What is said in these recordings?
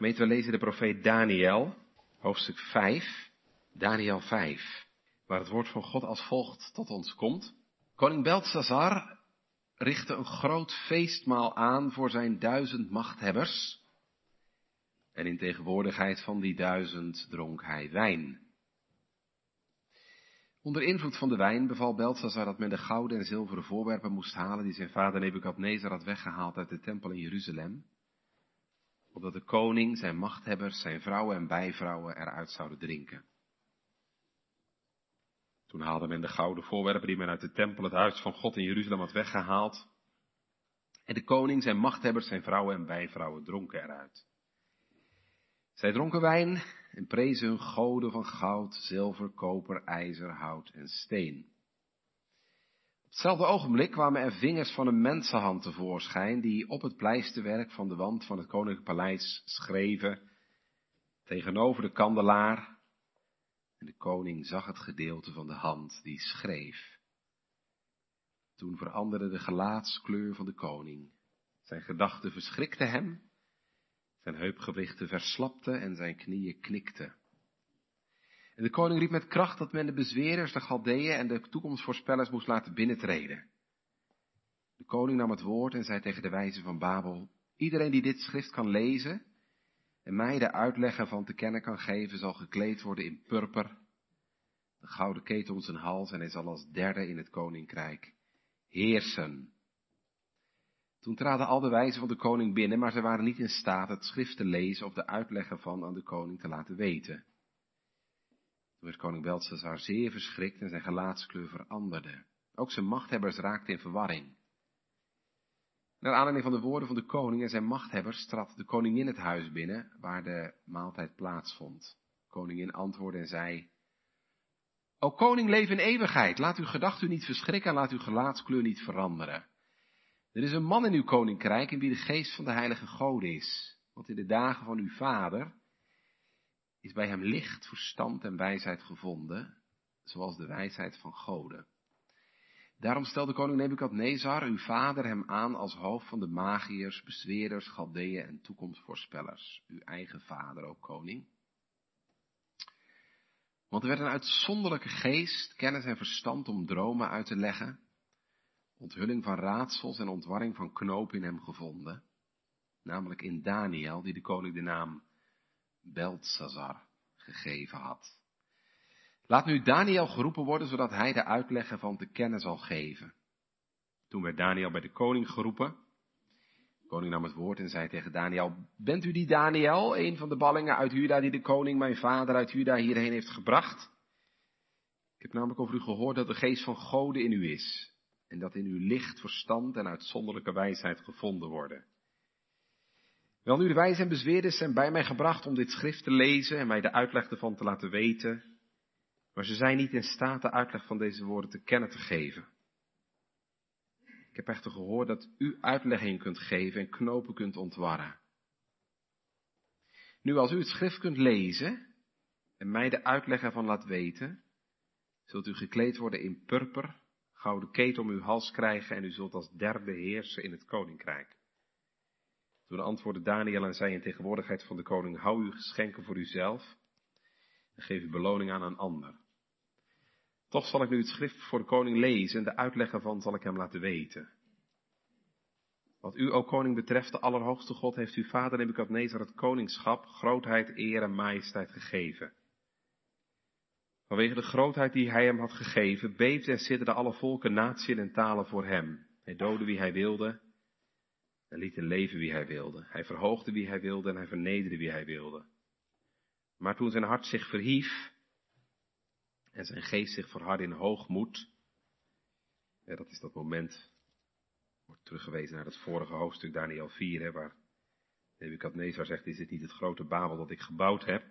Gemeente, we lezen de profeet Daniel, hoofdstuk 5, Daniel 5, waar het woord van God als volgt tot ons komt. Koning Belshazzar richtte een groot feestmaal aan voor zijn duizend machthebbers. En in tegenwoordigheid van die duizend dronk hij wijn. Onder invloed van de wijn beval Belshazzar dat men de gouden en zilveren voorwerpen moest halen die zijn vader Nebukadnezar had weggehaald uit de tempel in Jeruzalem opdat de koning, zijn machthebbers, zijn vrouwen en bijvrouwen eruit zouden drinken. Toen haalde men de gouden voorwerpen die men uit de tempel, het huis van God in Jeruzalem had weggehaald. En de koning, zijn machthebbers, zijn vrouwen en bijvrouwen dronken eruit. Zij dronken wijn en prezen hun goden van goud, zilver, koper, ijzer, hout en steen hetzelfde ogenblik kwamen er vingers van een mensenhand tevoorschijn, die op het pleisterwerk van de wand van het koninklijke paleis schreven, tegenover de kandelaar. En de koning zag het gedeelte van de hand die schreef. Toen veranderde de gelaatskleur van de koning. Zijn gedachten verschrikten hem, zijn heupgewrichten verslapten en zijn knieën knikten. En de koning riep met kracht dat men de bezwerers, de Galdeeën en de toekomstvoorspellers moest laten binnentreden. De koning nam het woord en zei tegen de wijzen van Babel, iedereen die dit schrift kan lezen en mij de uitleggen van te kennen kan geven, zal gekleed worden in purper, de gouden ketel om zijn hals en hij zal als derde in het koninkrijk heersen. Toen traden al de wijzen van de koning binnen, maar ze waren niet in staat het schrift te lezen of de uitleggen van aan de koning te laten weten. Toen werd koning Belshazzar zeer verschrikt en zijn gelaatskleur veranderde. Ook zijn machthebbers raakten in verwarring. Naar aanleiding van de woorden van de koning en zijn machthebbers trad de koningin het huis binnen, waar de maaltijd plaatsvond. De koningin antwoordde en zei, O koning, leef in eeuwigheid, laat uw gedachten niet verschrikken en laat uw gelaatskleur niet veranderen. Er is een man in uw koninkrijk in wie de geest van de heilige God is, want in de dagen van uw vader is bij hem licht, verstand en wijsheid gevonden, zoals de wijsheid van goden. Daarom stelde koning Nebukadnezar uw vader hem aan als hoofd van de magiërs, bezweerders, galdeeën en toekomstvoorspellers. Uw eigen vader, ook koning. Want er werd een uitzonderlijke geest, kennis en verstand om dromen uit te leggen, onthulling van raadsels en ontwarring van knoop in hem gevonden, namelijk in Daniel, die de koning de naam Beltzazar gegeven had. Laat nu Daniel geroepen worden, zodat hij de uitleg ervan te kennen zal geven. Toen werd Daniel bij de koning geroepen. De koning nam het woord en zei tegen Daniel, bent u die Daniel, een van de ballingen uit Juda die de koning, mijn vader uit Juda, hierheen heeft gebracht? Ik heb namelijk over u gehoord dat de geest van Gode in u is, en dat in u licht, verstand en uitzonderlijke wijsheid gevonden worden. Wel nu, de wijzen en bezweerders zijn bij mij gebracht om dit schrift te lezen en mij de uitleg ervan te laten weten. Maar ze zijn niet in staat de uitleg van deze woorden te kennen te geven. Ik heb echter gehoord dat u uitlegging kunt geven en knopen kunt ontwarren. Nu, als u het schrift kunt lezen en mij de uitleg ervan laat weten, zult u gekleed worden in purper, gouden ketel om uw hals krijgen en u zult als derde heersen in het koninkrijk. Toen antwoordde Daniel en zei in tegenwoordigheid van de koning, hou uw geschenken voor uzelf en geef uw beloning aan een ander. Toch zal ik nu het schrift voor de koning lezen en de uitleg ervan zal ik hem laten weten. Wat u, o koning, betreft, de Allerhoogste God, heeft uw vader Nebukadnezar het koningschap, grootheid, eer en majesteit gegeven. Vanwege de grootheid die hij hem had gegeven, beefden en sidderden alle volken, naties en talen voor hem. Hij doodde wie hij wilde en liet leven wie hij wilde. Hij verhoogde wie hij wilde en hij vernederde wie hij wilde. Maar toen zijn hart zich verhief en zijn geest zich verhardde in hoogmoed, ja, dat is dat moment, wordt teruggewezen naar het vorige hoofdstuk Daniel 4, hè, waar Nebukadnezar zegt, is dit niet het grote Babel dat ik gebouwd heb?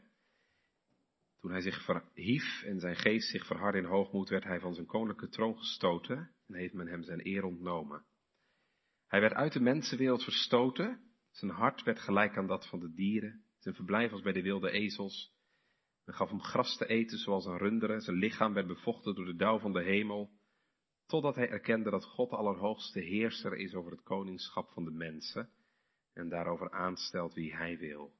Toen hij zich verhief en zijn geest zich verhardde in hoogmoed, werd hij van zijn koninklijke troon gestoten en heeft men hem zijn eer ontnomen. Hij werd uit de mensenwereld verstoten. Zijn hart werd gelijk aan dat van de dieren. Zijn verblijf was bij de wilde ezels. Men gaf hem gras te eten zoals een runderen. Zijn lichaam werd bevochten door de dauw van de hemel. Totdat hij erkende dat God de Allerhoogste heerser is over het koningschap van de mensen. En daarover aanstelt wie hij wil.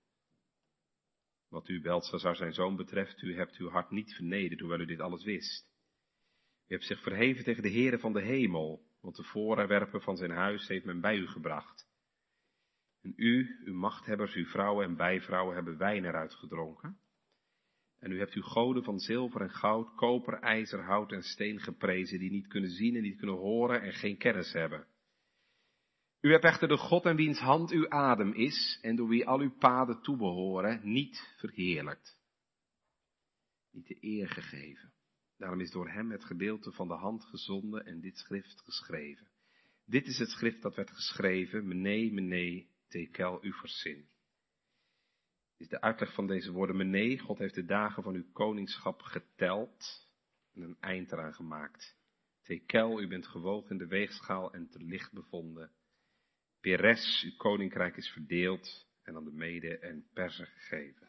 Wat u, Belshazzar, zijn zoon betreft, u hebt uw hart niet vernederd, hoewel u dit alles wist. U hebt zich verheven tegen de Heere van de hemel, want de voorwerpen van zijn huis heeft men bij u gebracht. En u, uw machthebbers, uw vrouwen en bijvrouwen hebben wijn eruit gedronken. En u hebt uw goden van zilver en goud, koper, ijzer, hout en steen geprezen, die niet kunnen zien en niet kunnen horen en geen kennis hebben. U hebt echter de God en wiens hand uw adem is en door wie al uw paden toebehoren, niet verheerlijkt. Niet de eer gegeven. Daarom is door hem het gedeelte van de hand gezonden en dit schrift geschreven. Dit is het schrift dat werd geschreven, mene, mene, tekel uversin. Is de uitleg van deze woorden, mene, God heeft de dagen van uw koningschap geteld en een eind eraan gemaakt. Tekel, u bent gewogen in de weegschaal en te licht bevonden. Peres, uw koninkrijk is verdeeld en aan de mede en persen gegeven.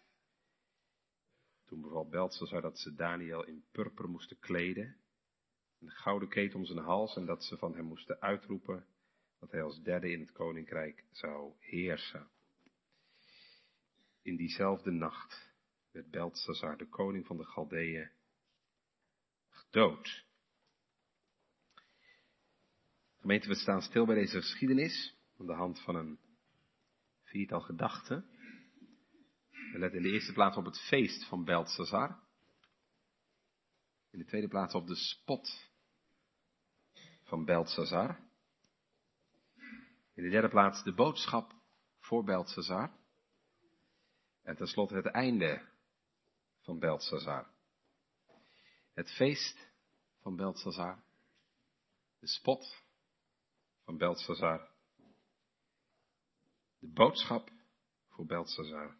Toen beval Belshazzar dat ze Daniel in purper moesten kleden, een gouden keten om zijn hals en dat ze van hem moesten uitroepen dat hij als derde in het koninkrijk zou heersen. In diezelfde nacht werd Belshazzar, de koning van de Galdeeën, gedood. Gemeente, we staan stil bij deze geschiedenis aan de hand van een viertal gedachten. We letten in de eerste plaats op het feest van Belshazzar. In de tweede plaats op de spot van Belshazzar. In de derde plaats de boodschap voor Belshazzar. En tenslotte het einde van Belshazzar. Het feest van Belshazzar. De spot van Belshazzar. De boodschap voor Belshazzar.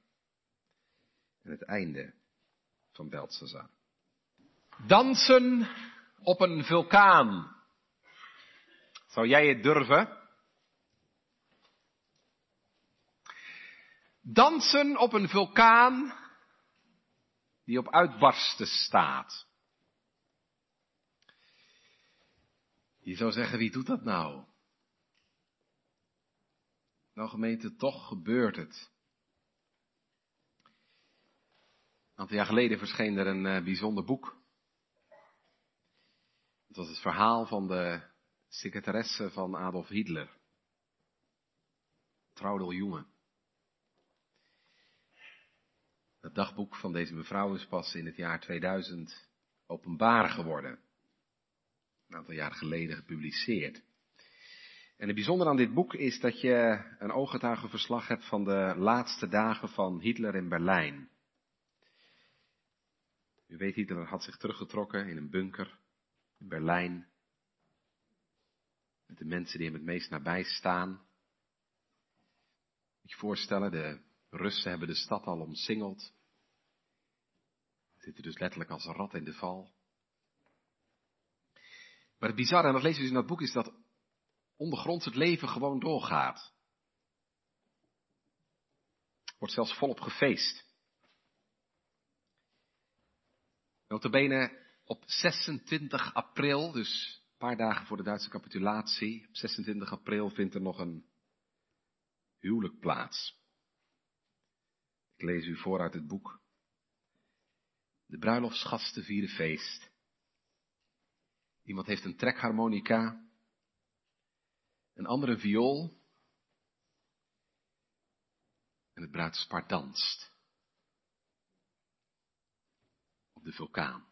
Het einde van Belshazzar. Dansen op een vulkaan. Zou jij het durven? Dansen op een vulkaan die op uitbarsten staat. Je zou zeggen, wie doet dat nou? Nou gemeente, toch gebeurt het. Een aantal jaar geleden verscheen er een uh, bijzonder boek. Het was het verhaal van de secretaresse van Adolf Hitler. Traudel Junge. Het dagboek van deze mevrouw is pas in het jaar 2000 openbaar geworden. Een aantal jaar geleden gepubliceerd. En het bijzondere aan dit boek is dat je een ooggetuigenverslag hebt van de laatste dagen van Hitler in Berlijn. U weet, Hitler had zich teruggetrokken in een bunker in Berlijn. Met de mensen die hem het meest nabij staan. Moet je voorstellen, de Russen hebben de stad al omsingeld. Zitten dus letterlijk als een rat in de val. Maar het bizarre, en dat lezen we dus in dat boek, is dat ondergronds het leven gewoon doorgaat. Wordt zelfs volop gefeest. Notabene op 26 april, dus een paar dagen voor de Duitse capitulatie, op 26 april vindt er nog een huwelijk plaats. Ik lees u voor uit het boek. De bruiloftsgasten vieren feest. Iemand heeft een trekharmonica, een andere viool en het bruidspar danst de vulkaan.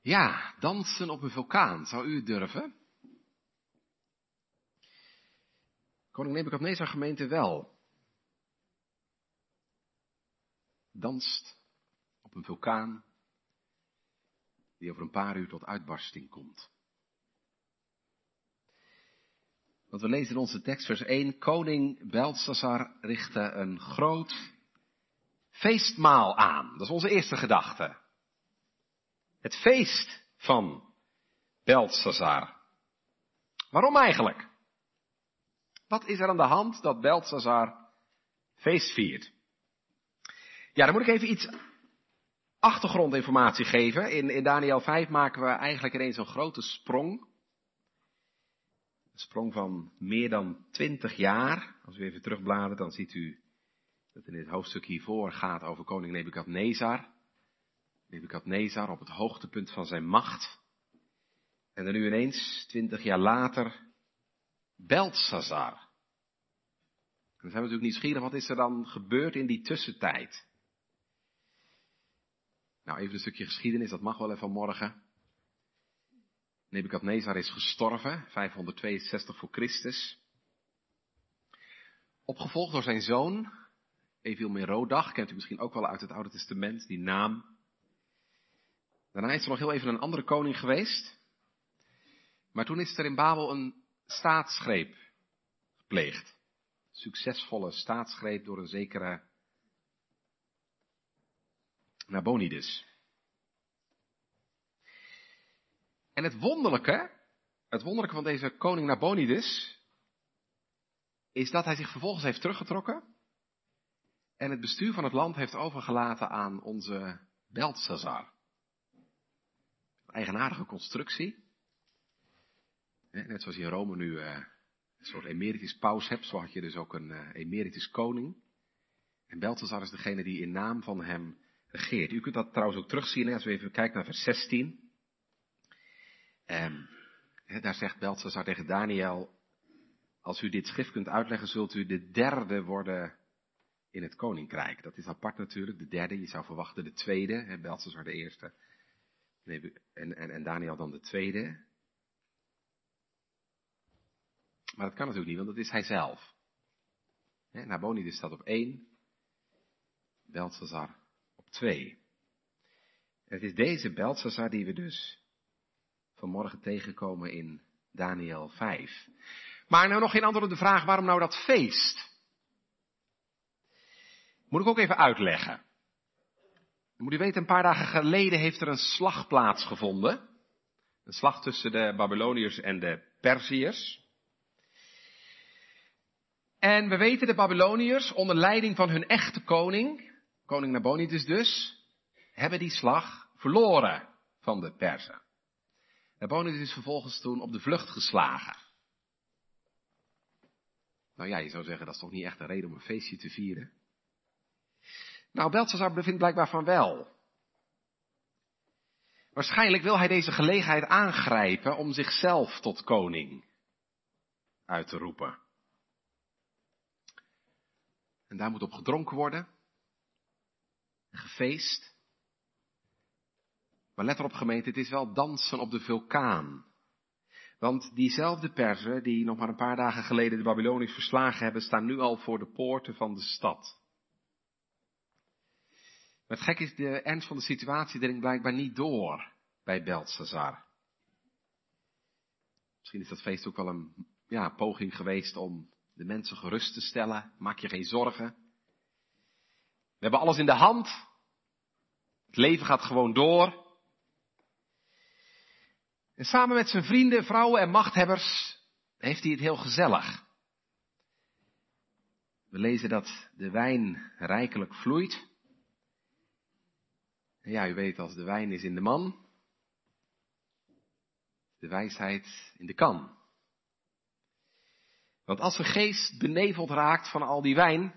Ja, dansen op een vulkaan. Zou u durven? Koning Nebuchadnezzar gemeente wel. Danst op een vulkaan die over een paar uur tot uitbarsting komt. Want we lezen in onze tekst vers 1, koning Belshazzar richtte een groot feestmaal aan. Dat is onze eerste gedachte. Het feest van Belshazzar. Waarom eigenlijk? Wat is er aan de hand dat Belshazzar feest viert? Ja, dan moet ik even iets achtergrondinformatie geven. In, in Daniel 5 maken we eigenlijk ineens een grote sprong. Een sprong van meer dan twintig jaar. Als u even terugbladert, dan ziet u dat in dit hoofdstuk hiervoor gaat over koning Nebukadnezar. Nebukadnezar op het hoogtepunt van zijn macht. En dan nu ineens, twintig jaar later, Belshazzar. En dan zijn we natuurlijk nieuwsgierig, wat is er dan gebeurd in die tussentijd? Nou, even een stukje geschiedenis, dat mag wel even morgen. Nebukadnezar is gestorven, 562 voor Christus. Opgevolgd door zijn zoon, Evil Merodach, kent u misschien ook wel uit het Oude Testament, die naam. Daarna is er nog heel even een andere koning geweest. Maar toen is er in Babel een staatsgreep gepleegd. Succesvolle staatsgreep door een zekere Nabonidus. En het wonderlijke, het wonderlijke van deze koning Nabonidus, is dat hij zich vervolgens heeft teruggetrokken en het bestuur van het land heeft overgelaten aan onze Belshazzar. Een eigenaardige constructie. Net zoals je in Rome nu eh, een soort emeritus paus hebt, zo had je dus ook een eh, emeritus koning. En Belshazzar is degene die in naam van hem regeert. U kunt dat trouwens ook terugzien als we even kijken naar vers 16. En, hè, daar zegt Belshazzar tegen Daniel, als u dit schrift kunt uitleggen, zult u de derde worden in het koninkrijk. Dat is apart natuurlijk, de derde, je zou verwachten de tweede, hè, de eerste, en, en, en Daniel dan de tweede. Maar dat kan natuurlijk niet, want dat is hij zelf. Nabonidus staat op één, Belshazzar op twee. het is deze Belshazzar die we dus vanmorgen tegenkomen in Daniel 5. Maar nou nog geen antwoord op de vraag waarom nou dat feest? Moet ik ook even uitleggen. moet weten, een paar dagen geleden heeft er een slag plaatsgevonden. Een slag tussen de Babyloniërs en de Perziërs. En we weten de Babyloniërs, onder leiding van hun echte koning, koning Nabonidus dus, hebben die slag verloren van de Perzen. Nabonidus is vervolgens toen op de vlucht geslagen. Nou ja, je zou zeggen, dat is toch niet echt een reden om een feestje te vieren. Nou, Belshazzar bevindt blijkbaar van wel. Waarschijnlijk wil hij deze gelegenheid aangrijpen om zichzelf tot koning uit te roepen. En daar moet op gedronken worden, gefeest. Maar let erop gemeente, het is wel dansen op de vulkaan. Want diezelfde Perzen die nog maar een paar dagen geleden de Babyloniërs verslagen hebben, staan nu al voor de poorten van de stad. Maar het gek is, de ernst van de situatie dringt blijkbaar niet door bij Belshazzar. Misschien is dat feest ook wel een ja, poging geweest om de mensen gerust te stellen. Maak je geen zorgen. We hebben alles in de hand. Het leven gaat gewoon door. En samen met zijn vrienden, vrouwen en machthebbers heeft hij het heel gezellig. We lezen dat de wijn rijkelijk vloeit. Ja, u weet, als de wijn is in de man, de wijsheid in de kan. Want als zijn geest beneveld raakt van al die wijn,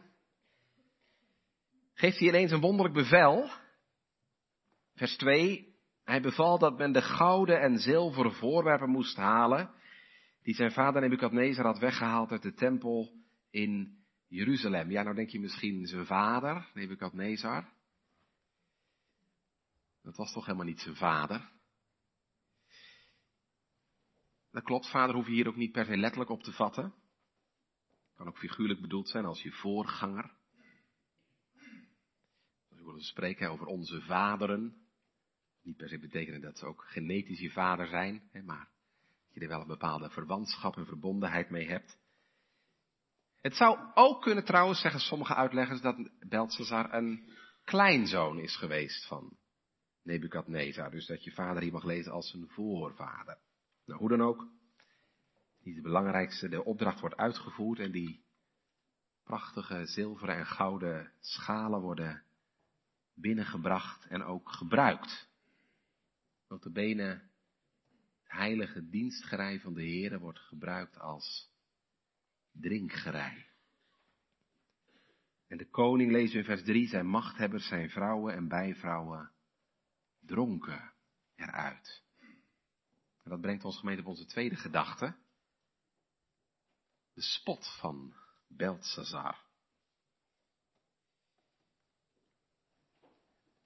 geeft hij ineens een wonderlijk bevel. Vers 2. Hij beval dat men de gouden en zilveren voorwerpen moest halen, die zijn vader Nebukadnezar had weggehaald uit de tempel in Jeruzalem. Ja, nou denk je misschien zijn vader, Nebukadnezar. Dat was toch helemaal niet zijn vader? Dat klopt, vader hoef je hier ook niet per se letterlijk op te vatten. Kan ook figuurlijk bedoeld zijn als je voorganger. We willen spreken over onze vaderen. Niet per se betekenen dat ze ook genetisch je vader zijn, maar dat je er wel een bepaalde verwantschap en verbondenheid mee hebt. Het zou ook kunnen trouwens, zeggen sommige uitleggers, dat Belshazzar een kleinzoon is geweest van Nebukadnezar. Dus dat je vader hier mag lezen als een voorvader. Nou, hoe dan ook. Niet het belangrijkste, de opdracht wordt uitgevoerd en die prachtige zilveren en gouden schalen worden binnengebracht en ook gebruikt. benen Het heilige dienstgerij van de Heere wordt gebruikt als drinkgerij. En de koning, lezen in vers 3, zijn machthebbers, zijn vrouwen en bijvrouwen dronken eruit. En dat brengt ons gemeente op onze tweede gedachte. De spot van Beltzazar.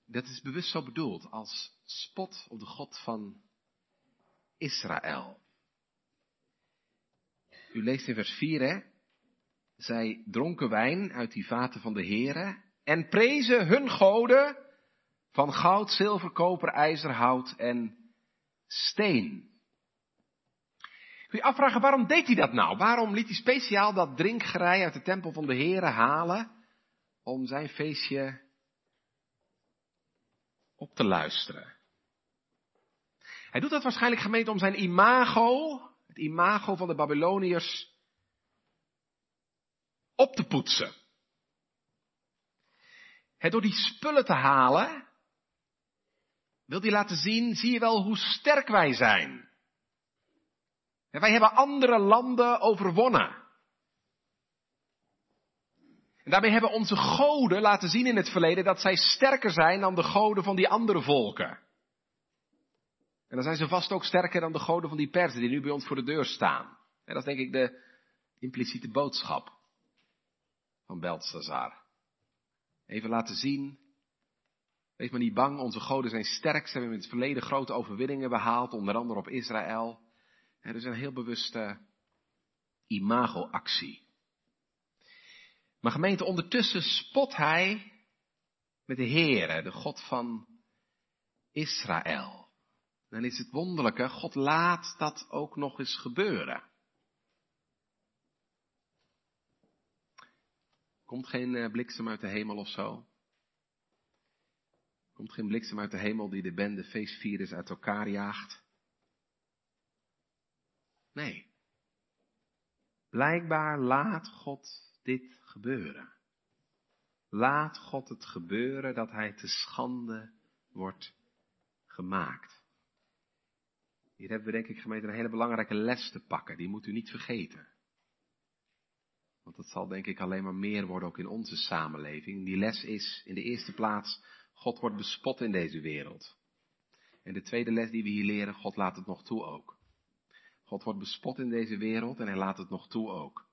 Dat is bewust zo bedoeld als spot op de God van Israël. U leest in vers 4, hè? Zij dronken wijn uit die vaten van de Here en prezen hun goden van goud, zilver, koper, ijzer, hout en steen. Kun je afvragen, waarom deed hij dat nou? Waarom liet hij speciaal dat drinkgerei uit de tempel van de Here halen om zijn feestje op te luisteren? Hij doet dat waarschijnlijk gemeend om zijn imago, het imago van de Babyloniërs, op te poetsen. He, door die spullen te halen, wil hij laten zien, zie je wel hoe sterk wij zijn. Wij hebben andere landen overwonnen. En daarmee hebben onze goden laten zien in het verleden dat zij sterker zijn dan de goden van die andere volken. En dan zijn ze vast ook sterker dan de goden van die persen die nu bij ons voor de deur staan. En dat is denk ik de impliciete boodschap van Beltzazar. Even laten zien, wees maar niet bang, onze goden zijn sterk, ze hebben in het verleden grote overwinningen behaald, onder andere op Israël. Er is een heel bewuste imagoactie. Maar gemeente, ondertussen spot hij met de Heere, de God van Israël. Dan is het wonderlijke, God laat dat ook nog eens gebeuren. Komt geen eh, bliksem uit de hemel of zo? Komt geen bliksem uit de hemel die de bende feestvirus uit elkaar jaagt? Nee. Blijkbaar laat God dit gebeuren. Laat God het gebeuren dat hij te schande wordt gemaakt. Hier hebben we denk ik gemeente een hele belangrijke les te pakken. Die moet u niet vergeten. Want dat zal denk ik alleen maar meer worden ook in onze samenleving. Die les is in de eerste plaats, God wordt bespot in deze wereld. En de tweede les die we hier leren, God laat het nog toe ook. God wordt bespot in deze wereld en hij laat het nog toe ook.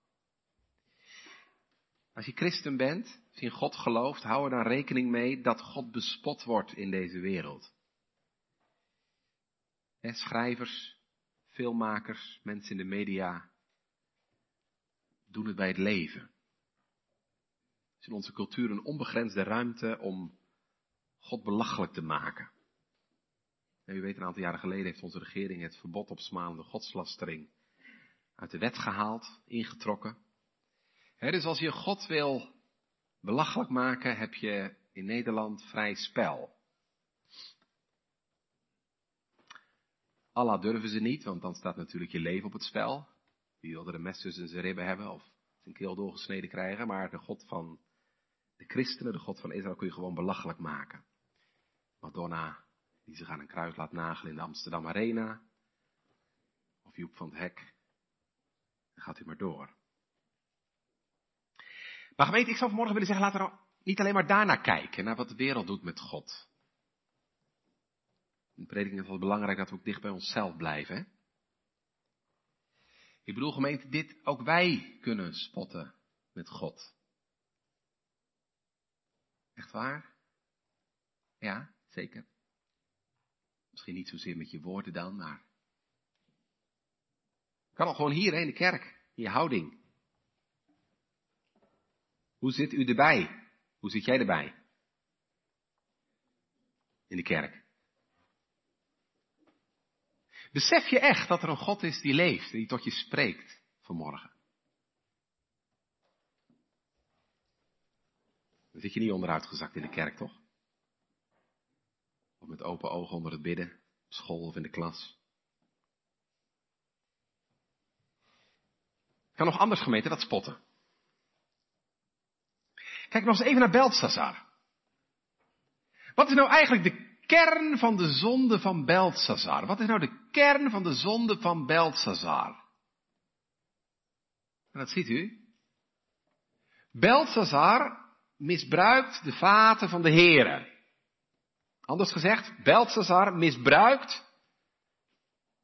Als je christen bent, als je in God gelooft, hou er dan rekening mee dat God bespot wordt in deze wereld. schrijvers, filmmakers, mensen in de media doen het bij het leven. Er is in onze cultuur een onbegrensde ruimte om God belachelijk te maken. En u weet, een aantal jaren geleden heeft onze regering het verbod op smalende godslastering uit de wet gehaald, ingetrokken. dus als je God wil belachelijk maken, heb je in Nederland vrij spel. Allah durven ze niet, want dan staat natuurlijk je leven op het spel. Wie wilde de mes tussen zijn ribben hebben of zijn keel doorgesneden krijgen, maar de God van de christenen, de God van Israël kun je gewoon belachelijk maken. Madonna, die zich aan een kruis laat nagelen in de Amsterdam Arena. Of Joep van het Hek. Dan gaat u maar door. Maar gemeente, ik zou vanmorgen willen zeggen, laten we nou niet alleen maar daarna kijken, naar wat de wereld doet met God. In prediking is het wel belangrijk dat we ook dicht bij onszelf blijven. Hè? Ik bedoel gemeente, dit ook wij kunnen spotten met God. Echt waar? Ja, zeker. Misschien niet zozeer met je woorden dan, maar. Kan al gewoon hier in de kerk, in je houding. Hoe zit u erbij? Hoe zit jij erbij? In de kerk. Besef je echt dat er een God is die leeft, die tot je spreekt vanmorgen? Dan zit je niet onderuitgezakt in de kerk, toch? Open ogen onder het bidden, op school of in de klas. Kan nog anders gemeten dat spotten. Kijk nog eens even naar Beltzazar. Wat is nou eigenlijk de kern van de zonde van Belsazar? Wat is nou de kern van de zonde van Belsazar? En dat ziet u. Belsazar misbruikt de vaten van de heren. Anders gezegd, Belsazar misbruikt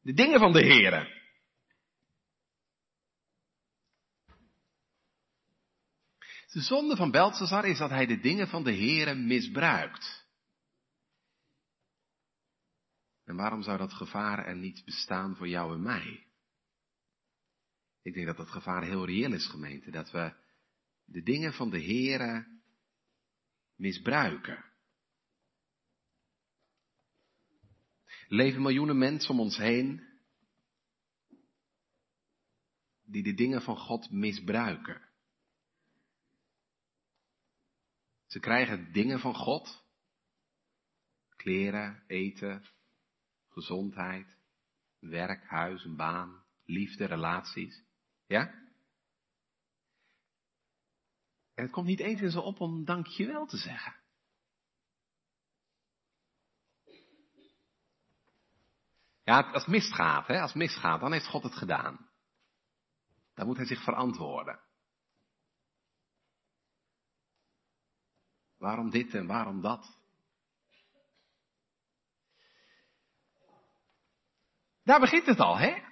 de dingen van de heren. De zonde van Belsazar is dat hij de dingen van de heren misbruikt. En waarom zou dat gevaar er niet bestaan voor jou en mij? Ik denk dat dat gevaar heel reëel is, gemeente. Dat we de dingen van de Heere misbruiken. Leven miljoenen mensen om ons heen die de dingen van God misbruiken. Ze krijgen dingen van God. Kleren, eten, gezondheid, werk, huis, een baan, liefde, relaties. Ja? En het komt niet eens in ze op om dankjewel te zeggen. Ja, als misgaat, hè, als misgaat, dan heeft God het gedaan. Dan moet hij zich verantwoorden. Waarom dit en waarom dat? Daar begint het al, hè?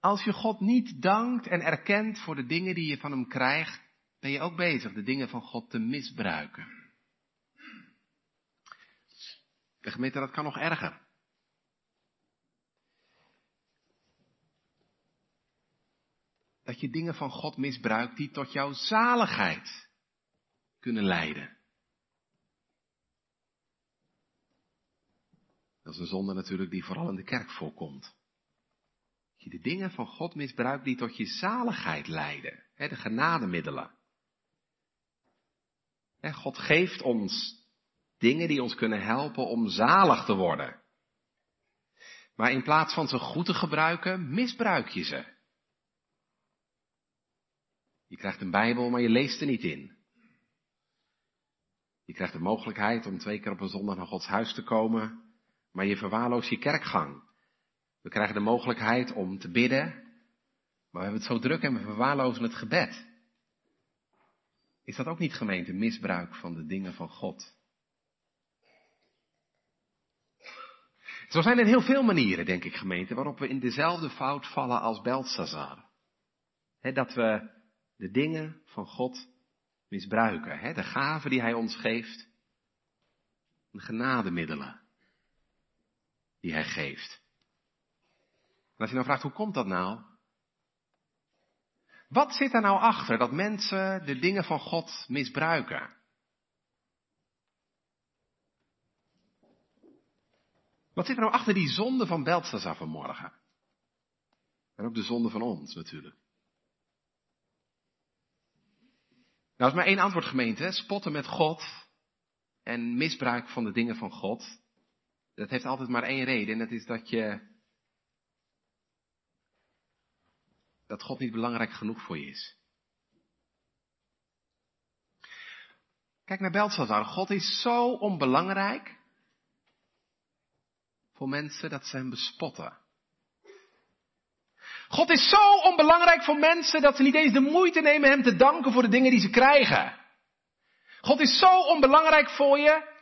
Als je God niet dankt en erkent voor de dingen die je van hem krijgt, ben je ook bezig de dingen van God te misbruiken. De gemeente, dat kan nog erger. Dat je dingen van God misbruikt die tot jouw zaligheid kunnen leiden. Dat is een zonde natuurlijk die vooral in de kerk voorkomt je de dingen van God misbruikt die tot je zaligheid leiden. Hè, de genademiddelen. God geeft ons dingen die ons kunnen helpen om zalig te worden. Maar in plaats van ze goed te gebruiken, misbruik je ze. Je krijgt een Bijbel, maar je leest er niet in. Je krijgt de mogelijkheid om twee keer op een zondag naar Gods huis te komen, maar je verwaarloost je kerkgang. We krijgen de mogelijkheid om te bidden, maar we hebben het zo druk en we verwaarlozen het gebed. Is dat ook niet gemeente misbruik van de dingen van God? Zo zijn er heel veel manieren, denk ik, gemeente, waarop we in dezelfde fout vallen als Belsazar. dat we de dingen van God misbruiken. de gaven die Hij ons geeft. De genademiddelen die Hij geeft. En als je nou vraagt, hoe komt dat nou? Wat zit er nou achter dat mensen de dingen van God misbruiken? Wat zit er nou achter die zonde van Belteshazzar vanmorgen? En ook de zonde van ons natuurlijk. Nou is maar één antwoord gemeente. Spotten met God en misbruik van de dingen van God. Dat heeft altijd maar één reden. En dat is dat je dat God niet belangrijk genoeg voor je is. Kijk naar Belshazzar. God is zo onbelangrijk voor mensen dat ze hem bespotten. God is zo onbelangrijk voor mensen dat ze niet eens de moeite nemen hem te danken voor de dingen die ze krijgen. God is zo onbelangrijk voor je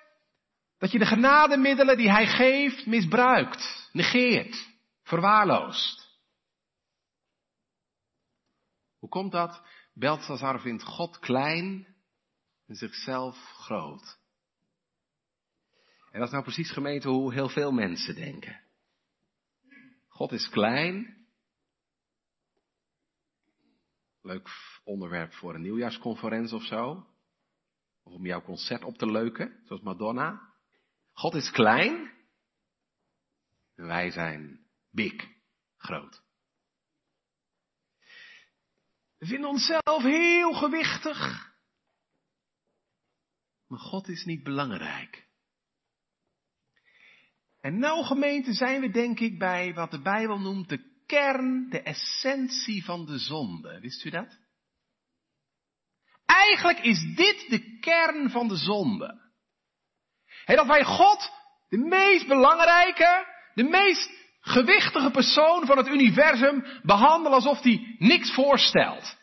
dat je de genademiddelen die hij geeft misbruikt, negeert, verwaarloost. Hoe komt dat? Belshazzar vindt God klein en zichzelf groot. En dat is nou precies gemeente hoe heel veel mensen denken. God is klein. Leuk onderwerp voor een nieuwjaarsconferentie of zo. Of om jouw concert op te leuken, zoals Madonna. God is klein. En wij zijn big, groot. We vinden onszelf heel gewichtig. Maar God is niet belangrijk. En nou gemeente zijn we denk ik bij wat de Bijbel noemt de kern, de essentie van de zonde. Wist u dat? Eigenlijk is dit de kern van de zonde. dat wij God de meest belangrijke, de meest gewichtige persoon van het universum behandelen alsof hij niks voorstelt.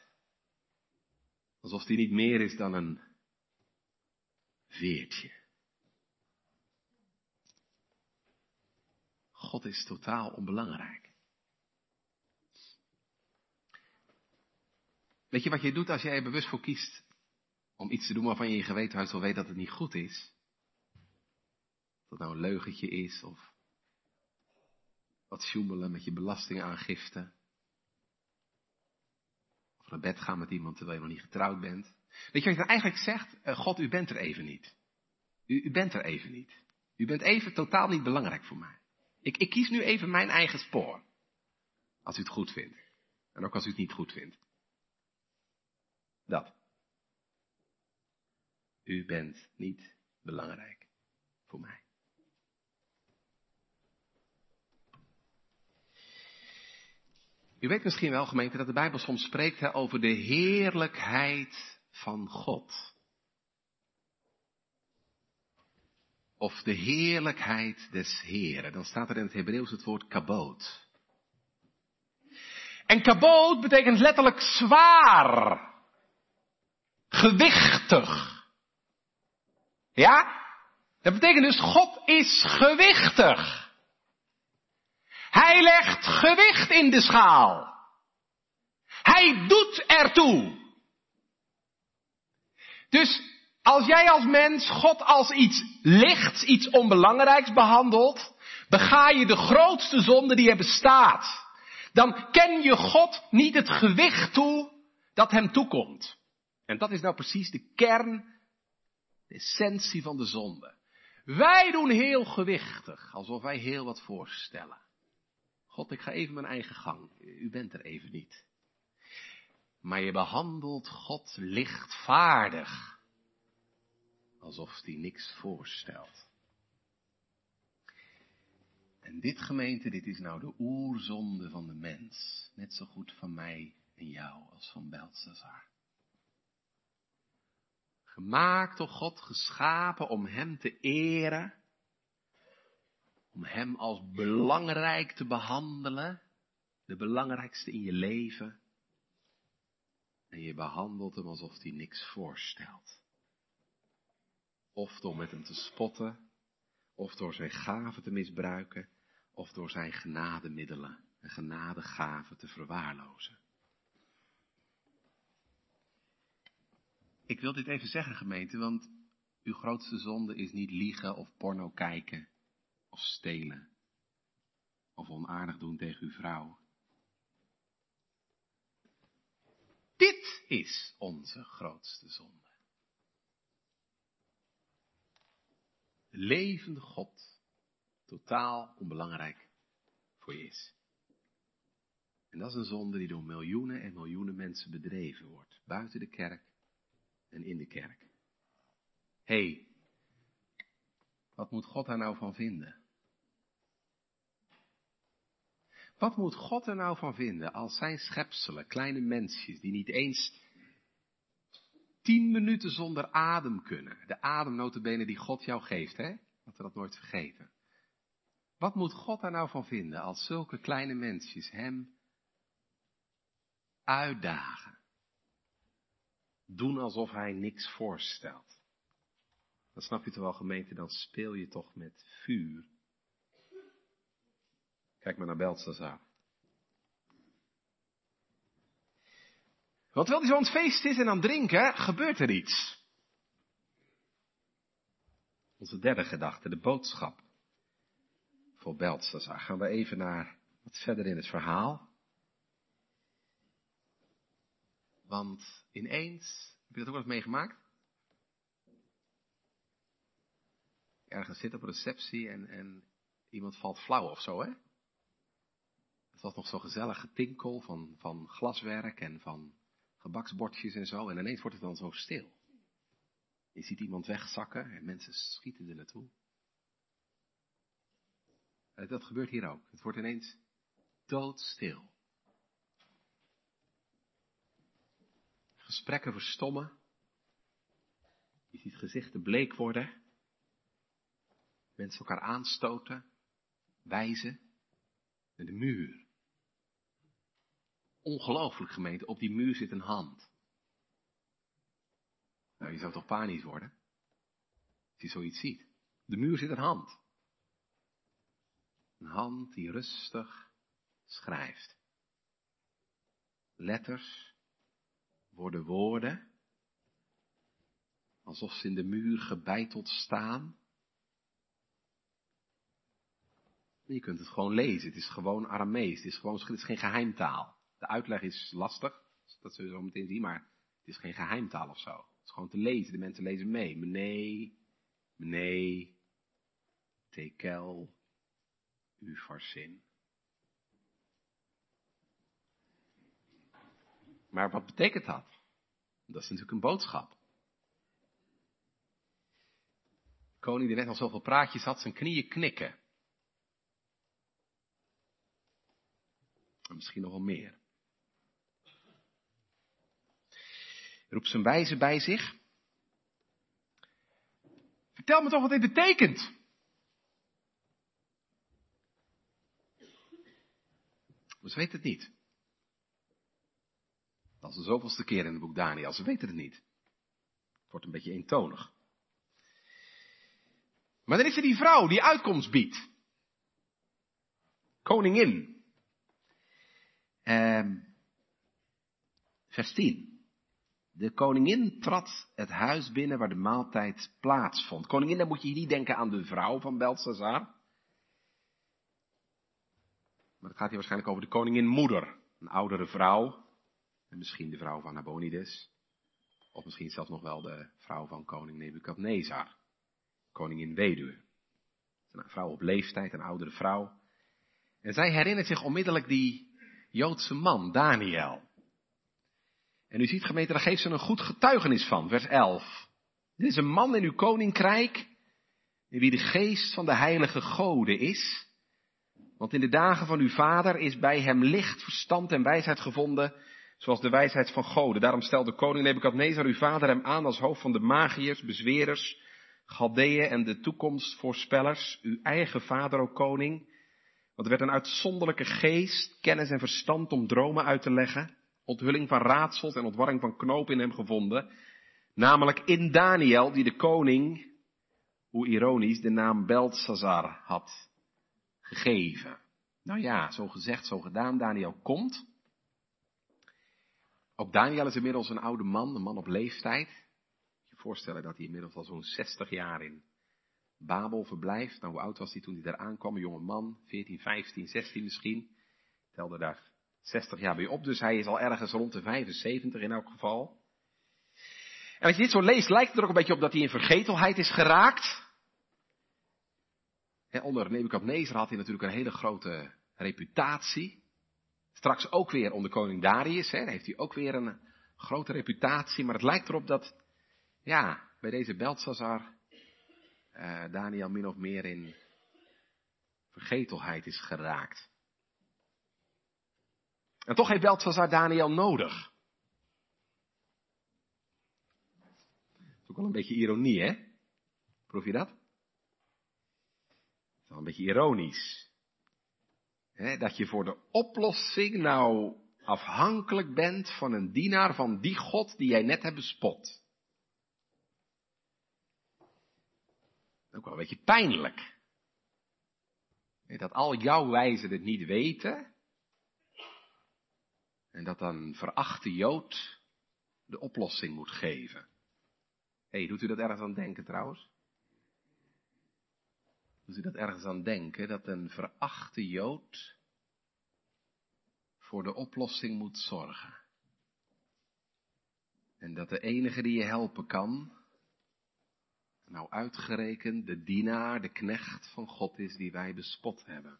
Alsof hij niet meer is dan een veertje. God is totaal onbelangrijk. Weet je wat je doet als jij er bewust voor kiest om iets te doen waarvan je in je geweten wel weet dat het niet goed is? Of dat nou een leugentje is of wat sjoemelen met je belastingaangifte. Of naar bed gaan met iemand terwijl je nog niet getrouwd bent. Weet je wat je dan eigenlijk zegt? Eh, God, u bent er even niet. U, u bent er even niet. U bent even totaal niet belangrijk voor mij. Ik, ik kies nu even mijn eigen spoor. Als u het goed vindt. En ook als u het niet goed vindt. Dat. U bent niet belangrijk voor mij. U weet misschien wel, gemeente, dat de Bijbel soms spreekt over de heerlijkheid van God. Of de heerlijkheid des Heren. Dan staat er in het Hebreeuws het woord kaboot. En kaboot betekent letterlijk zwaar. Gewichtig. Ja? Dat betekent dus God is gewichtig. Hij legt gewicht in de schaal. Hij doet ertoe. Dus als jij als mens God als iets lichts, iets onbelangrijks behandelt, bega je de grootste zonde die er bestaat. Dan ken je God niet het gewicht toe dat hem toekomt. En dat is nou precies de kern, de essentie van de zonde. Wij doen heel gewichtig, alsof wij heel wat voorstellen. God, ik ga even mijn eigen gang. U bent er even niet. Maar je behandelt God lichtvaardig. Alsof hij niks voorstelt. En dit gemeente, dit is nou de oerzonde van de mens. Net zo goed van mij en jou als van Belshazzar. Gemaakt door God, geschapen om Hem te eren om Hem als belangrijk te behandelen, de belangrijkste in je leven. En je behandelt Hem alsof Hij niks voorstelt. Of door met Hem te spotten, of door Zijn gaven te misbruiken, of door Zijn genademiddelen en genadegaven te verwaarlozen. Ik wil dit even zeggen, gemeente, want uw grootste zonde is niet liegen of porno kijken of stelen of onaardig doen tegen uw vrouw. Dit is onze grootste zonde. De levende God, totaal onbelangrijk voor je is. En dat is een zonde die door miljoenen en miljoenen mensen bedreven wordt, buiten de kerk en in de kerk. Hé, hey, wat moet God daar nou van vinden? Wat moet God er nou van vinden als zijn schepselen, kleine mensjes, die niet eens tien minuten zonder adem kunnen. De ademnotenbenen die God jou geeft, hè? Dat we dat nooit vergeten. Wat moet God daar nou van vinden als zulke kleine mensjes hem uitdagen? Doen alsof hij niks voorstelt. Dan snap je toch wel gemeente, dan speel je toch met vuur Kijk maar naar Belshazzar. Want terwijl hij zo aan het feest is en aan het drinken, gebeurt er iets. Onze derde gedachte, de boodschap voor Belshazzar. Gaan we even naar wat verder in het verhaal. Want ineens, heb je dat ook wel eens meegemaakt? Ergens zit op een receptie en, en iemand valt flauw of zo, hè? Het was nog zo gezellig getinkel van, van glaswerk en van gebaksbordjes en zo. En ineens wordt het dan zo stil. Je ziet iemand wegzakken en mensen schieten er naartoe. Dat gebeurt hier ook. Het wordt ineens doodstil. Gesprekken verstommen. Je ziet gezichten bleek worden. Mensen elkaar aanstoten, wijzen. En de muur. Ongelooflijk gemeente, op die muur zit een hand. Nou, je zou toch panisch worden? Als je zoiets ziet. De muur zit een hand. Een hand die rustig schrijft. Letters worden woorden, alsof ze in de muur gebeiteld staan. Je kunt het gewoon lezen. Het is gewoon Aramees. Het is gewoon, het is geen geheimtaal. De uitleg is lastig. Dat zullen we zo meteen zien, maar het is geen geheimtaal of zo. Het is gewoon te lezen. De mensen lezen mee. Meneer, meneer, tekel, ufarsin. Maar wat betekent dat? Dat is natuurlijk een boodschap. De koning die net al zoveel praatjes had, zijn knieën knikken. En misschien nog wel meer. Roept zijn wijze bij zich. Vertel me toch wat dit betekent. Ze weten het niet. Dat is de zoveelste keer in het boek Daniel. Ze weten het niet. Het wordt een beetje eentonig. Maar dan is er die vrouw die uitkomst biedt. Koningin. Ehm, vers 10. De koningin trad het huis binnen waar de maaltijd plaatsvond. Koningin, dan moet je niet denken aan de vrouw van Belshazzar. Maar het gaat hier waarschijnlijk over de koningin moeder. Een oudere vrouw. En misschien de vrouw van Nabonides. Of misschien zelfs nog wel de vrouw van koning Nebukadnezar. Koningin weduwe. Een vrouw op leeftijd, een oudere vrouw. En zij herinnert zich onmiddellijk die Joodse man, Daniel. En u ziet gemeente, daar geeft ze een goed getuigenis van, vers 11. Dit is een man in uw koninkrijk, in wie de geest van de heilige gode is. Want in de dagen van uw vader is bij hem licht, verstand en wijsheid gevonden, zoals de wijsheid van goden. Daarom stelde koning Nebukadnezar uw vader hem aan als hoofd van de magiërs, bezwerers, Galdeeën en de toekomstvoorspellers, uw eigen vader, o koning. Want er werd een uitzonderlijke geest, kennis en verstand om dromen uit te leggen, onthulling van raadsels en ontwarring van knopen in hem gevonden, namelijk in Daniel, die de koning, hoe ironisch, de naam Belshazzar had gegeven. Nou ja, zo gezegd, zo gedaan, Daniel komt. Ook Daniel is inmiddels een oude man, een man op leeftijd. Je voorstellen dat hij inmiddels al zo'n 60 jaar in Babel verblijft. Nou, hoe oud was hij toen hij daar aankwam? Een jonge man, 14, 15, 16 misschien. Telde daar 60 jaar bij op, dus hij is al ergens rond de 75 in elk geval. En als je dit zo leest, lijkt het er ook een beetje op dat hij in vergetelheid is geraakt. onder Nebukadnezar had hij natuurlijk een hele grote reputatie. Straks ook weer onder koning Darius, hè, heeft hij ook weer een grote reputatie. Maar het lijkt erop dat, ja, bij deze Belshazzar uh, Daniel min of meer in vergetelheid is geraakt. En toch heeft Belshazzar Daniel nodig. Dat is ook wel een beetje ironie, hè? Proef je dat? Dat is wel een beetje ironisch dat je voor de oplossing nou afhankelijk bent van een dienaar van die God die jij net hebt bespot. Ook wel een beetje pijnlijk. Dat al jouw wijzen het niet weten. En dat dan verachte Jood de oplossing moet geven. Hé, doet u dat ergens aan denken trouwens? Doet u dat ergens aan denken dat een verachte Jood voor de oplossing moet zorgen? En dat de enige die je helpen kan, nou uitgerekend de dienaar, de knecht van God is die wij bespot hebben.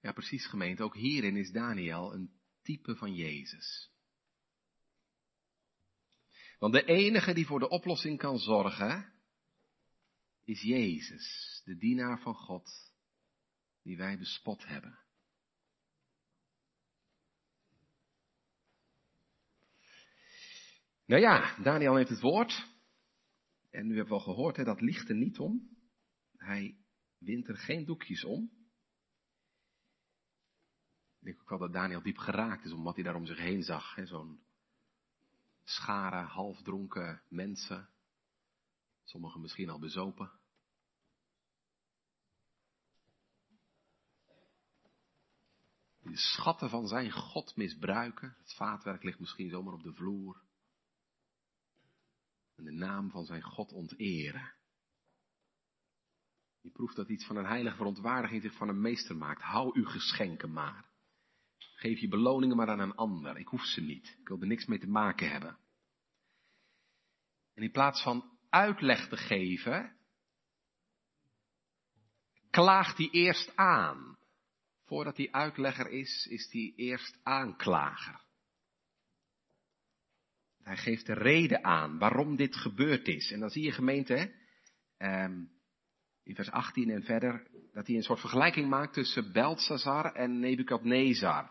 Ja, precies gemeente, ook hierin is Daniel een type van Jezus. Want de enige die voor de oplossing kan zorgen, is Jezus, de dienaar van God, die wij bespot hebben. Nou ja, Daniel heeft het woord. En u hebt wel gehoord, dat ligt er niet om. Hij wint er geen doekjes om. Ik denk ook wel dat Daniel diep geraakt is om wat hij daar om zich heen zag. Zo'n schare halfdronken mensen. Sommigen misschien al bezopen. Die de schatten van zijn God misbruiken. Het vaatwerk ligt misschien zomaar op de vloer. En de naam van zijn God onteren. Je proeft dat iets van een heilige verontwaardiging zich van een meester maakt. Hou uw geschenken maar. Geef je beloningen maar aan een ander. Ik hoef ze niet. Ik wil er niks mee te maken hebben. En in plaats van uitleg te geven, klaagt hij eerst aan. Voordat hij uitlegger is, is hij eerst aanklager. Hij geeft de reden aan waarom dit gebeurd is. En dan zie je gemeente, um, in vers 18 en verder, dat hij een soort vergelijking maakt tussen Belshazzar en Nebukadnezar.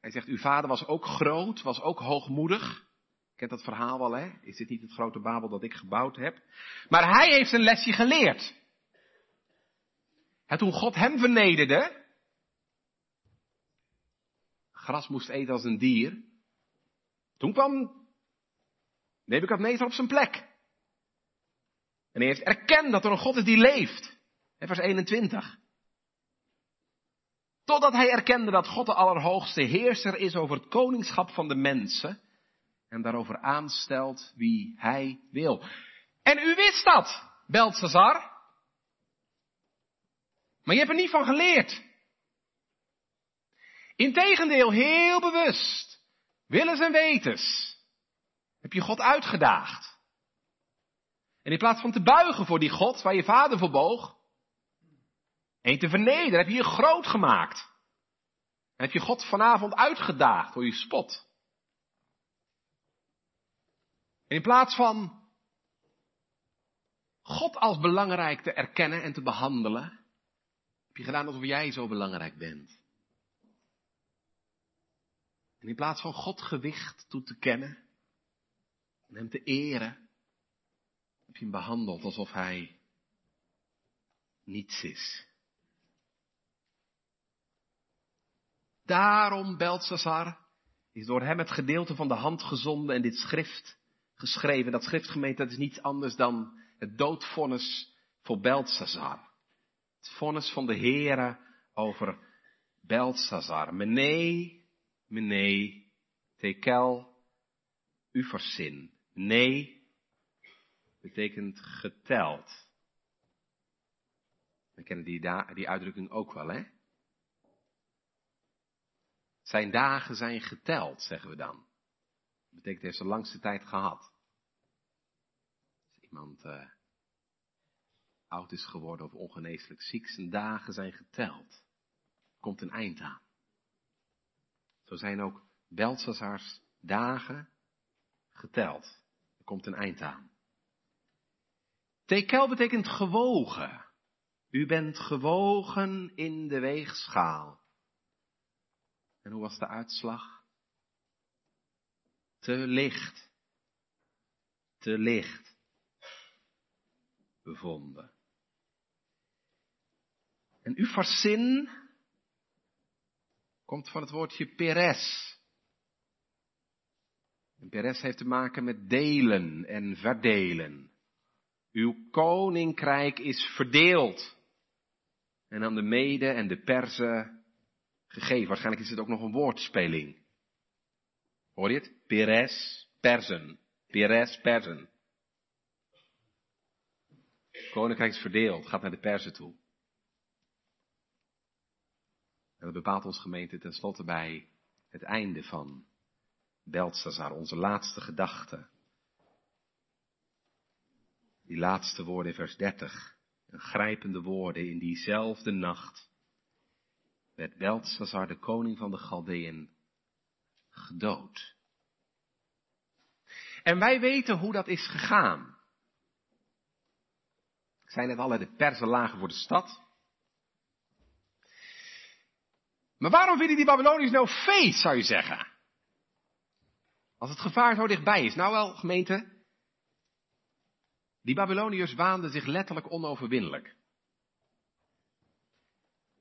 Hij zegt, uw vader was ook groot, was ook hoogmoedig. Kent dat verhaal wel, hè? Is dit niet het grote Babel dat ik gebouwd heb? Maar hij heeft een lesje geleerd. En toen God hem vernederde, gras moest eten als een dier, toen kwam Nebukadnezar op zijn plek. En hij heeft erkend dat er een God is die leeft. Vers 21. Totdat hij erkende dat God de Allerhoogste heerser is over het koningschap van de mensen. En daarover aanstelt wie hij wil. En u wist dat, Belshazzar. Maar je hebt er niet van geleerd. Integendeel, heel bewust, willens en wetens, heb je God uitgedaagd. En in plaats van te buigen voor die God waar je vader voor boog, en te vernederen, heb je je groot gemaakt. En heb je God vanavond uitgedaagd door je spot. En in plaats van God als belangrijk te erkennen en te behandelen, heb je gedaan alsof jij zo belangrijk bent. En in plaats van God gewicht toe te kennen en hem te eren, heb je hem behandeld alsof hij niets is. Daarom, Belshazzar, is door hem het gedeelte van de hand gezonden en dit schrift geschreven. Dat schriftgemeente dat is niets anders dan het doodvonnis voor Belshazzar. Het vonnis van de Heere over Belshazzar. Mene, mene, tekel, uversin. Nee betekent geteld. We kennen die, die uitdrukking ook wel, hè? Zijn dagen zijn geteld, zeggen we dan. Dat betekent, hij heeft de langste tijd gehad. Als iemand uh, oud is geworden of ongeneeslijk ziek, zijn dagen zijn geteld. Komt een eind aan. Zo zijn ook Belshazzars dagen geteld. Er komt een eind aan. Tekel betekent gewogen. U bent gewogen in de weegschaal. En hoe was de uitslag? Te licht. Te licht. Bevonden. En ufarsin komt van het woordje peres. En peres heeft te maken met delen en verdelen. Uw koninkrijk is verdeeld. En aan de Mede en de Perzen gegeven. Waarschijnlijk is het ook nog een woordspeling. Hoor je het? Peres, Persen. Peres, Persen. Koninkrijk is verdeeld, gaat naar de Persen toe. En dat bepaalt ons gemeente tenslotte bij het einde van Belshazzar, onze laatste gedachte. Die laatste woorden in vers 30. Een grijpende woorden in diezelfde nacht werd Belshazzar, de koning van de Galdeën, gedood. En wij weten hoe dat is gegaan. Ik zei net al, de persen lagen voor de stad. Maar waarom vinden die Babyloniërs nou feest, zou je zeggen? Als het gevaar zo dichtbij is. Nou wel, gemeente. Die Babyloniërs waanden zich letterlijk onoverwinnelijk.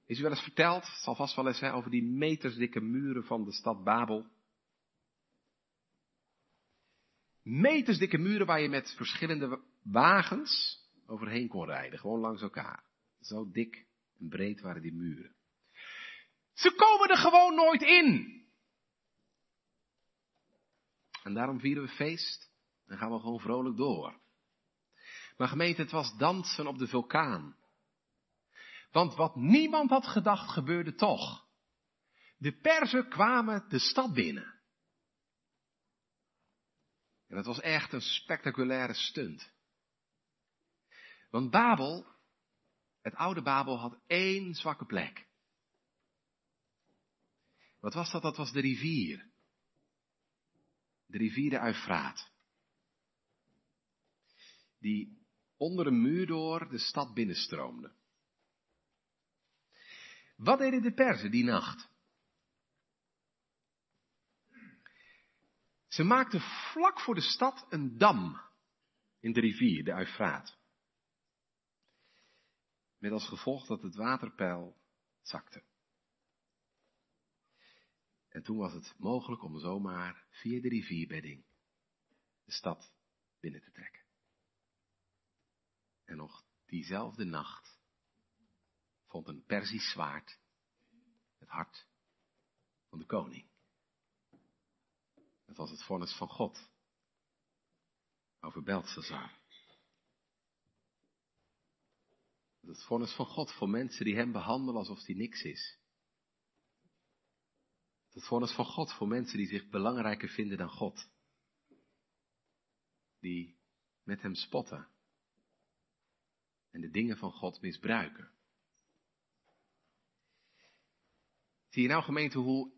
Is u wel eens verteld, zal vast wel eens zijn, over die metersdikke muren van de stad Babel? Metersdikke muren waar je met verschillende wagens overheen kon rijden, gewoon langs elkaar. Zo dik en breed waren die muren. Ze komen er gewoon nooit in. En daarom vieren we feest en gaan we gewoon vrolijk door. Maar gemeente, het was dansen op de vulkaan. Want wat niemand had gedacht gebeurde toch. De Perzen kwamen de stad binnen. En dat was echt een spectaculaire stunt. Want Babel, het oude Babel, had één zwakke plek. Wat was dat? Dat was de rivier. De rivier de Uifraat. Die onder een muur door de stad binnenstroomde. Wat deden de Perzen die nacht? Ze maakten vlak voor de stad een dam in de rivier, de Uifraat. Met als gevolg dat het waterpeil zakte. En toen was het mogelijk om zomaar via de rivierbedding de stad binnen te trekken. En nog diezelfde nacht vond een Persisch zwaard het hart van de koning. Het was het vonnis van God over Belshazzar. Het vonnis van God voor mensen die hem behandelen alsof hij niks is. Het vonnis van God voor mensen die zich belangrijker vinden dan God. Die met hem spotten. En de dingen van God misbruiken. Zie je nou gemeente hoe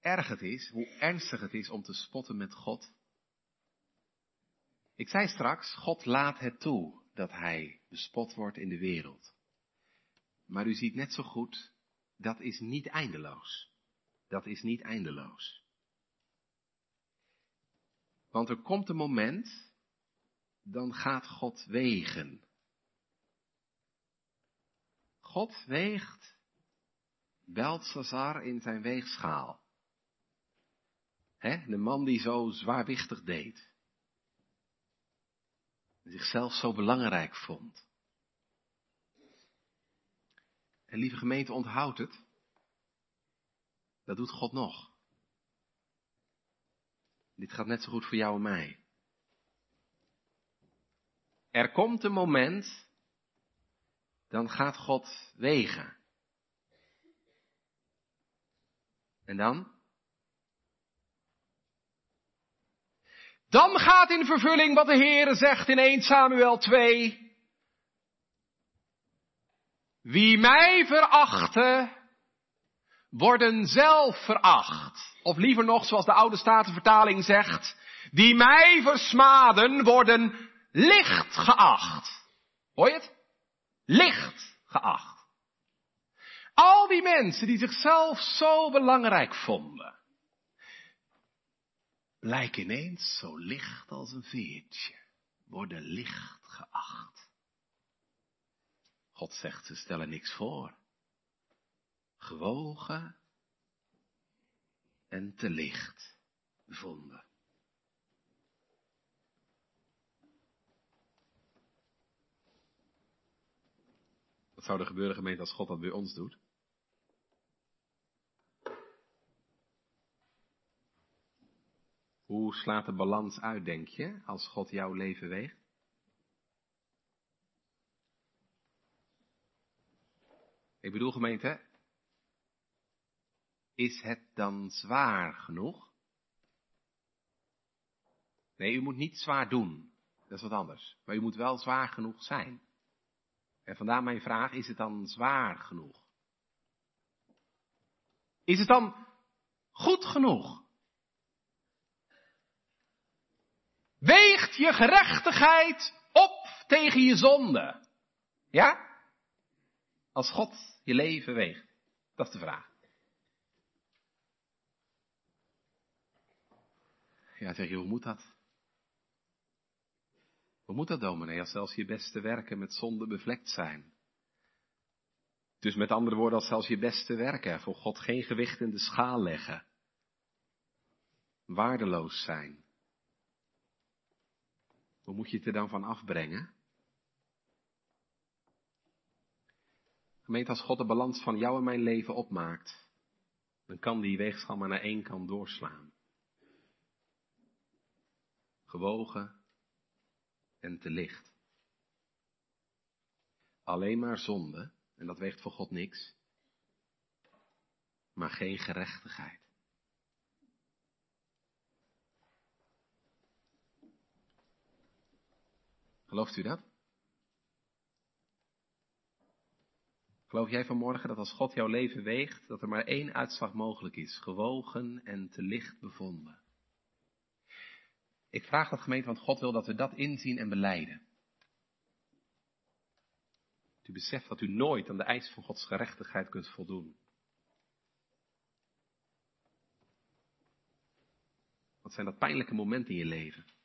erg het is, hoe ernstig het is om te spotten met God? Ik zei straks, God laat het toe dat hij bespot wordt in de wereld. Maar u ziet net zo goed, dat is niet eindeloos. Dat is niet eindeloos. Want er komt een moment, dan gaat God wegen. God weegt Belshazzar in zijn weegschaal. De man die zo zwaarwichtig deed. Zichzelf zo belangrijk vond. En lieve gemeente, onthoud het. Dat doet God nog. Dit gaat net zo goed voor jou en mij. Er komt een moment, dan gaat God wegen. En dan? Dan gaat in vervulling wat de Heere zegt in 1 Samuel 2. Wie mij verachten, worden zelf veracht. Of liever nog, zoals de oude Statenvertaling zegt, die mij versmaden, worden licht geacht. Hoor je het? Licht geacht. Al die mensen die zichzelf zo belangrijk vonden, blijken ineens zo licht als een veertje, worden licht geacht. God zegt, ze stellen niks voor. Gewogen en te licht vonden. Wat zou er gebeuren, gemeente, als God dat bij ons doet? Hoe slaat de balans uit, denk je, als God jouw leven weegt? Ik bedoel, gemeente, is het dan zwaar genoeg? Nee, u moet niet zwaar doen. Dat is wat anders. Maar u moet wel zwaar genoeg zijn. En vandaar mijn vraag, is het dan zwaar genoeg? Is het dan goed genoeg? Weegt je gerechtigheid op tegen je zonde? Ja? Als God je leven weegt. Dat is de vraag. Ja, zeg je, hoe moet dat? Hoe moet dat, dominee, als zelfs je beste werken met zonde bevlekt zijn? Dus met andere woorden, als zelfs je beste werken voor God geen gewicht in de schaal leggen, waardeloos zijn. Hoe moet je het er dan van afbrengen? Gemeente, als God de balans van jou en mijn leven opmaakt, dan kan die weegschaal maar naar één kant doorslaan. Gewogen en te licht. Alleen maar zonde, en dat weegt voor God niks, maar geen gerechtigheid. Gelooft u dat? Geloof jij vanmorgen dat als God jouw leven weegt, dat er maar één uitslag mogelijk is, gewogen en te licht bevonden? Ik vraag dat gemeente, want God wil dat we dat inzien en beleiden. U beseft dat u nooit aan de eis van Gods gerechtigheid kunt voldoen. Wat zijn dat pijnlijke momenten in je leven?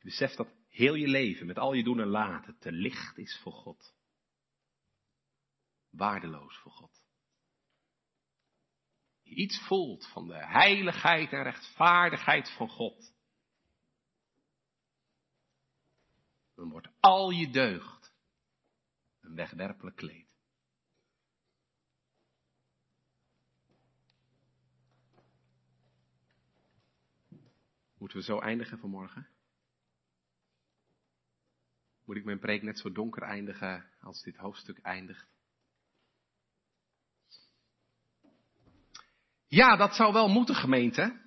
Je beseft dat heel je leven, met al je doen en laten, te licht is voor God. Waardeloos voor God. Iets voelt van de heiligheid en rechtvaardigheid van God. Dan wordt al je deugd een wegwerpelijk kleed. Moeten we zo eindigen vanmorgen? Moet ik mijn preek net zo donker eindigen als dit hoofdstuk eindigt? Ja, dat zou wel moeten, gemeente.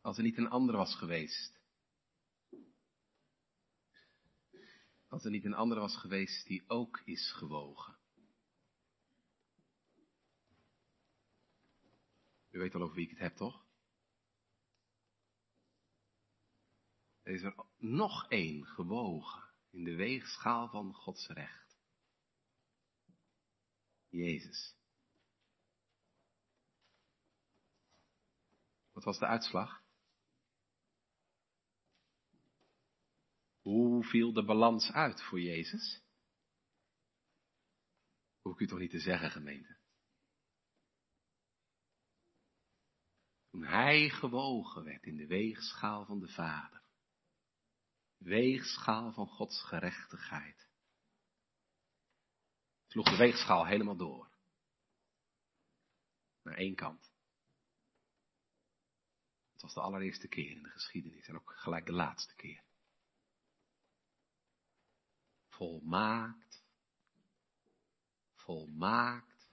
Als er niet een ander was geweest. Als er niet een ander was geweest die ook is gewogen. U weet al over wie ik het heb, toch? Is er nog één gewogen in de weegschaal van Gods recht. Jezus. Wat was de uitslag? Hoe viel de balans uit voor Jezus? Hoef ik u toch niet te zeggen, gemeente? Toen hij gewogen werd in de weegschaal van de Vader, weegschaal van Gods gerechtigheid, sloeg de weegschaal helemaal door. Naar één kant. Het was de allereerste keer in de geschiedenis en ook gelijk de laatste keer. Volmaakt, volmaakt,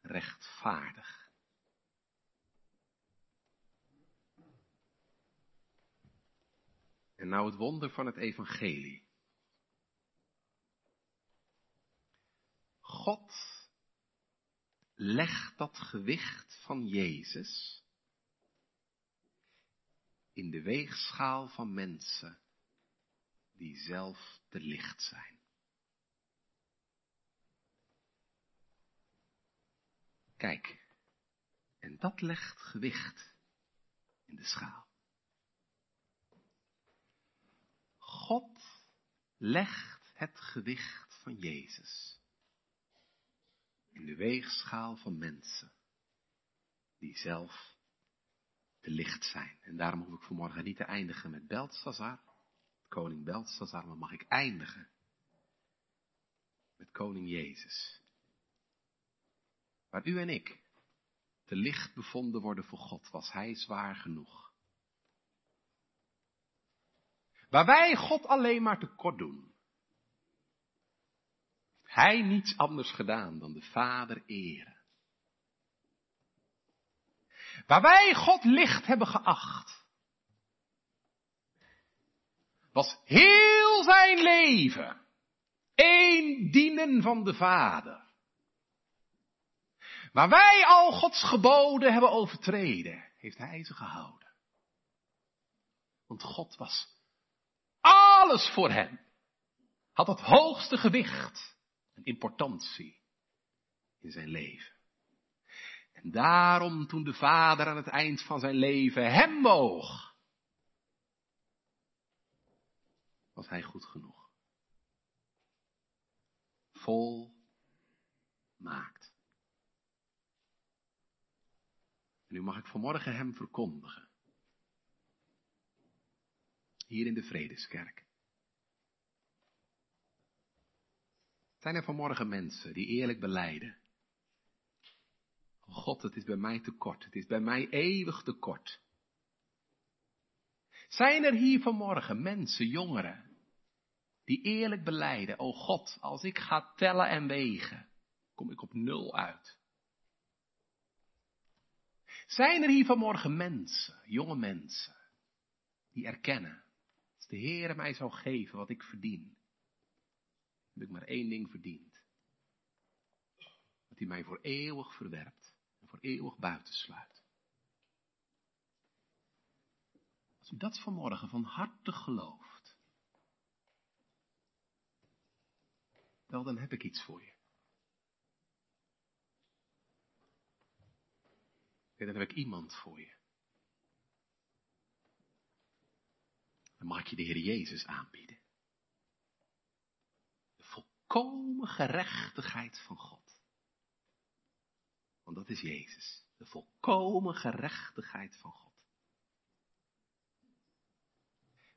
rechtvaardig. En nou het wonder van het evangelie. God legt dat gewicht van Jezus in de weegschaal van mensen die zelf te licht zijn. Kijk, en dat legt gewicht in de schaal. God legt het gewicht van Jezus in de weegschaal van mensen die zelf te licht zijn. En daarom hoef ik vanmorgen niet te eindigen met Beltsazar, koning Beltsazar, maar mag ik eindigen met koning Jezus. Waar u en ik te licht bevonden worden voor God, was hij zwaar genoeg. Waar wij God alleen maar tekort doen, hij niets anders gedaan dan de Vader eren. Waar wij God licht hebben geacht, was heel zijn leven één dienen van de Vader. Waar wij al Gods geboden hebben overtreden, heeft Hij ze gehouden. Want God was alles voor hem, had het hoogste gewicht importantie in zijn leven. En daarom toen de vader aan het eind van zijn leven hem boog, was hij goed genoeg. Vol maakt. En nu mag ik vanmorgen hem verkondigen. Hier in de Vredeskerk. Zijn er vanmorgen mensen die eerlijk beleiden? God, het is bij mij te kort. Het is bij mij eeuwig te kort. Zijn er hier vanmorgen mensen, jongeren, die eerlijk beleiden, oh God, als ik ga tellen en wegen, kom ik op nul uit. Zijn er hier vanmorgen mensen, jonge mensen, die erkennen, als de Heer mij zou geven wat ik verdien, ik maar één ding verdiend. Dat hij mij voor eeuwig verwerpt en voor eeuwig buitensluit. Als u dat vanmorgen van harte gelooft, wel dan heb ik iets voor je. En dan heb ik iemand voor je. Dan mag ik je de Heer Jezus aanbieden. Volkomen gerechtigheid van God. Want dat is Jezus. De volkomen gerechtigheid van God.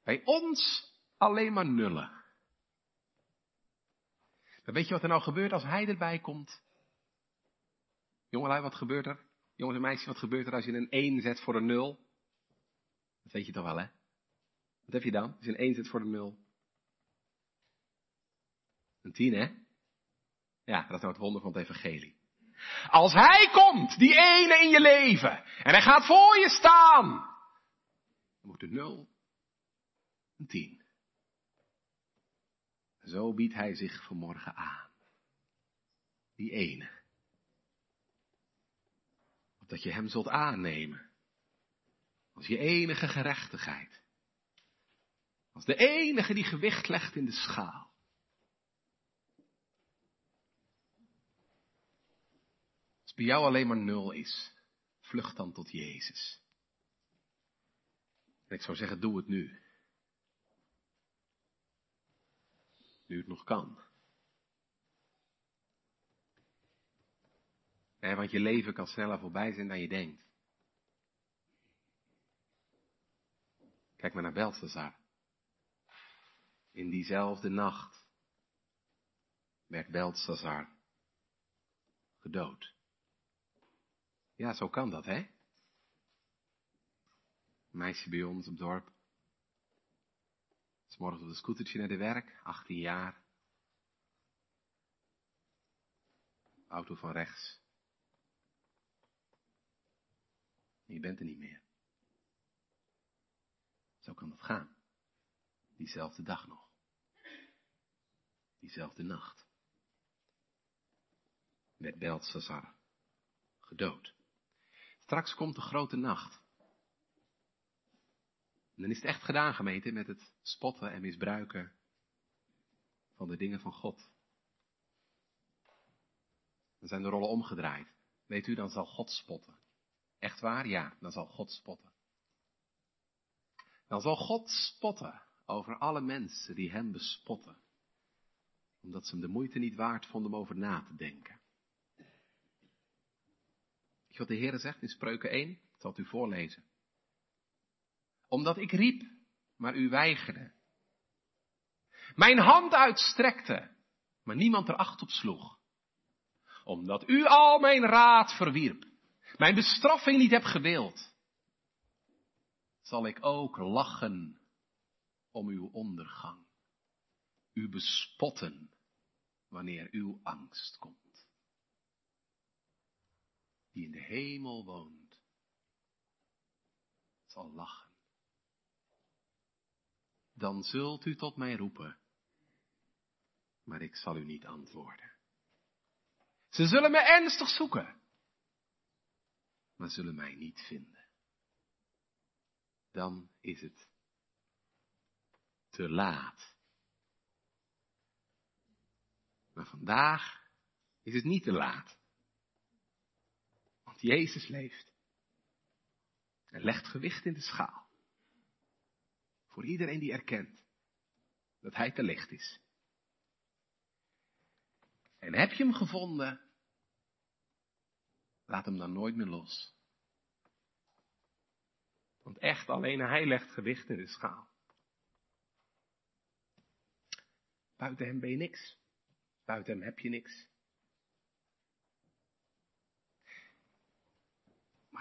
Bij ons alleen maar nullen. Maar weet je wat er nou gebeurt als hij erbij komt? Jongelui, wat gebeurt er? Jongens en meisjes, wat gebeurt er als je een 1 zet voor een 0? Dat weet je toch wel, hè? Wat heb je dan? Als je een 1 zet voor een 0. Een 10, hè? Ja, dat is nou het wonder van het evangelie. Als hij komt, die ene in je leven, en hij gaat voor je staan, dan wordt de 0 een 10. Zo biedt hij zich vanmorgen aan. Die ene dat je hem zult aannemen. Als je enige gerechtigheid. Als de enige die gewicht legt in de schaal. Als bij jou alleen maar nul is, vlucht dan tot Jezus. En ik zou zeggen, doe het nu. Nu het nog kan. want je leven kan sneller voorbij zijn dan je denkt. Kijk maar naar Belshazzar. In diezelfde nacht werd Belshazzar gedood. Ja, zo kan dat, hè? Meisje bij ons op dorp. S morgens op de scootertje naar de werk, 18 jaar. Auto van rechts. je bent er niet meer. Zo kan dat gaan. Diezelfde dag nog. Diezelfde nacht. Werd Belshazzar gedood. Straks komt de grote nacht. En dan is het echt gedaan, gemeente, met het spotten en misbruiken van de dingen van God. Dan zijn de rollen omgedraaid. Weet u, dan zal God spotten. Echt waar? Ja, dan zal God spotten. Dan zal God spotten over alle mensen die hem bespotten. Omdat ze hem de moeite niet waard vonden om over na te denken. Wat de Heer zegt in Spreuken 1? Ik zal u voorlezen. Omdat ik riep, maar u weigerde. Mijn hand uitstrekte, maar niemand er acht op sloeg. Omdat u al mijn raad verwierp mijn bestraffing niet heb gewild, zal ik ook lachen om uw ondergang, u bespotten wanneer uw angst komt. Die in de hemel woont, zal lachen. Dan zult u tot mij roepen, maar ik zal u niet antwoorden. Ze zullen me ernstig zoeken maar zullen mij niet vinden. Dan is het te laat. Maar vandaag is het niet te laat. Jezus leeft. En legt gewicht in de schaal. Voor iedereen die erkent dat hij te licht is. En heb je hem gevonden, laat hem dan nooit meer los. Want echt alleen hij legt gewicht in de schaal. Buiten hem ben je niks. Buiten hem heb je niks.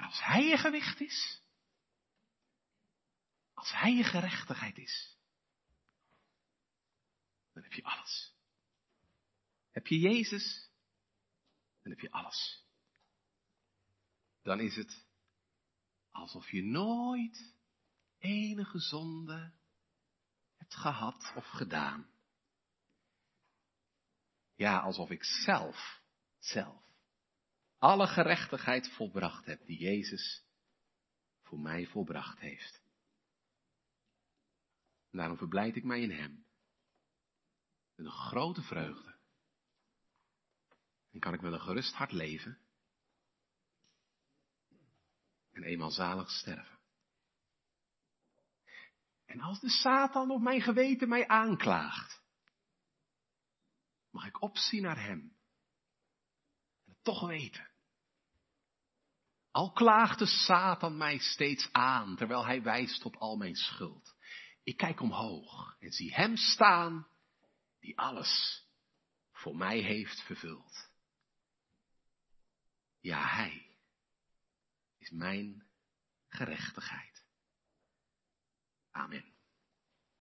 Als hij je gewicht is, als hij je gerechtigheid is, dan heb je alles. Heb je Jezus, dan heb je alles. Dan is het alsof je nooit enige zonde hebt gehad of gedaan. Ja, alsof ik zelf, zelf, alle gerechtigheid volbracht heb die Jezus voor mij volbracht heeft. Daarom verblijd ik mij in Hem. Met een grote vreugde. En kan ik met een gerust hart leven. En eenmaal zalig sterven. En als de Satan op mijn geweten mij aanklaagt, mag ik opzien naar Hem. En het toch weten. Al klaagt de Satan mij steeds aan, terwijl hij wijst op al mijn schuld. Ik kijk omhoog en zie Hem staan, die alles voor mij heeft vervuld. Ja, Hij is mijn gerechtigheid. Amen.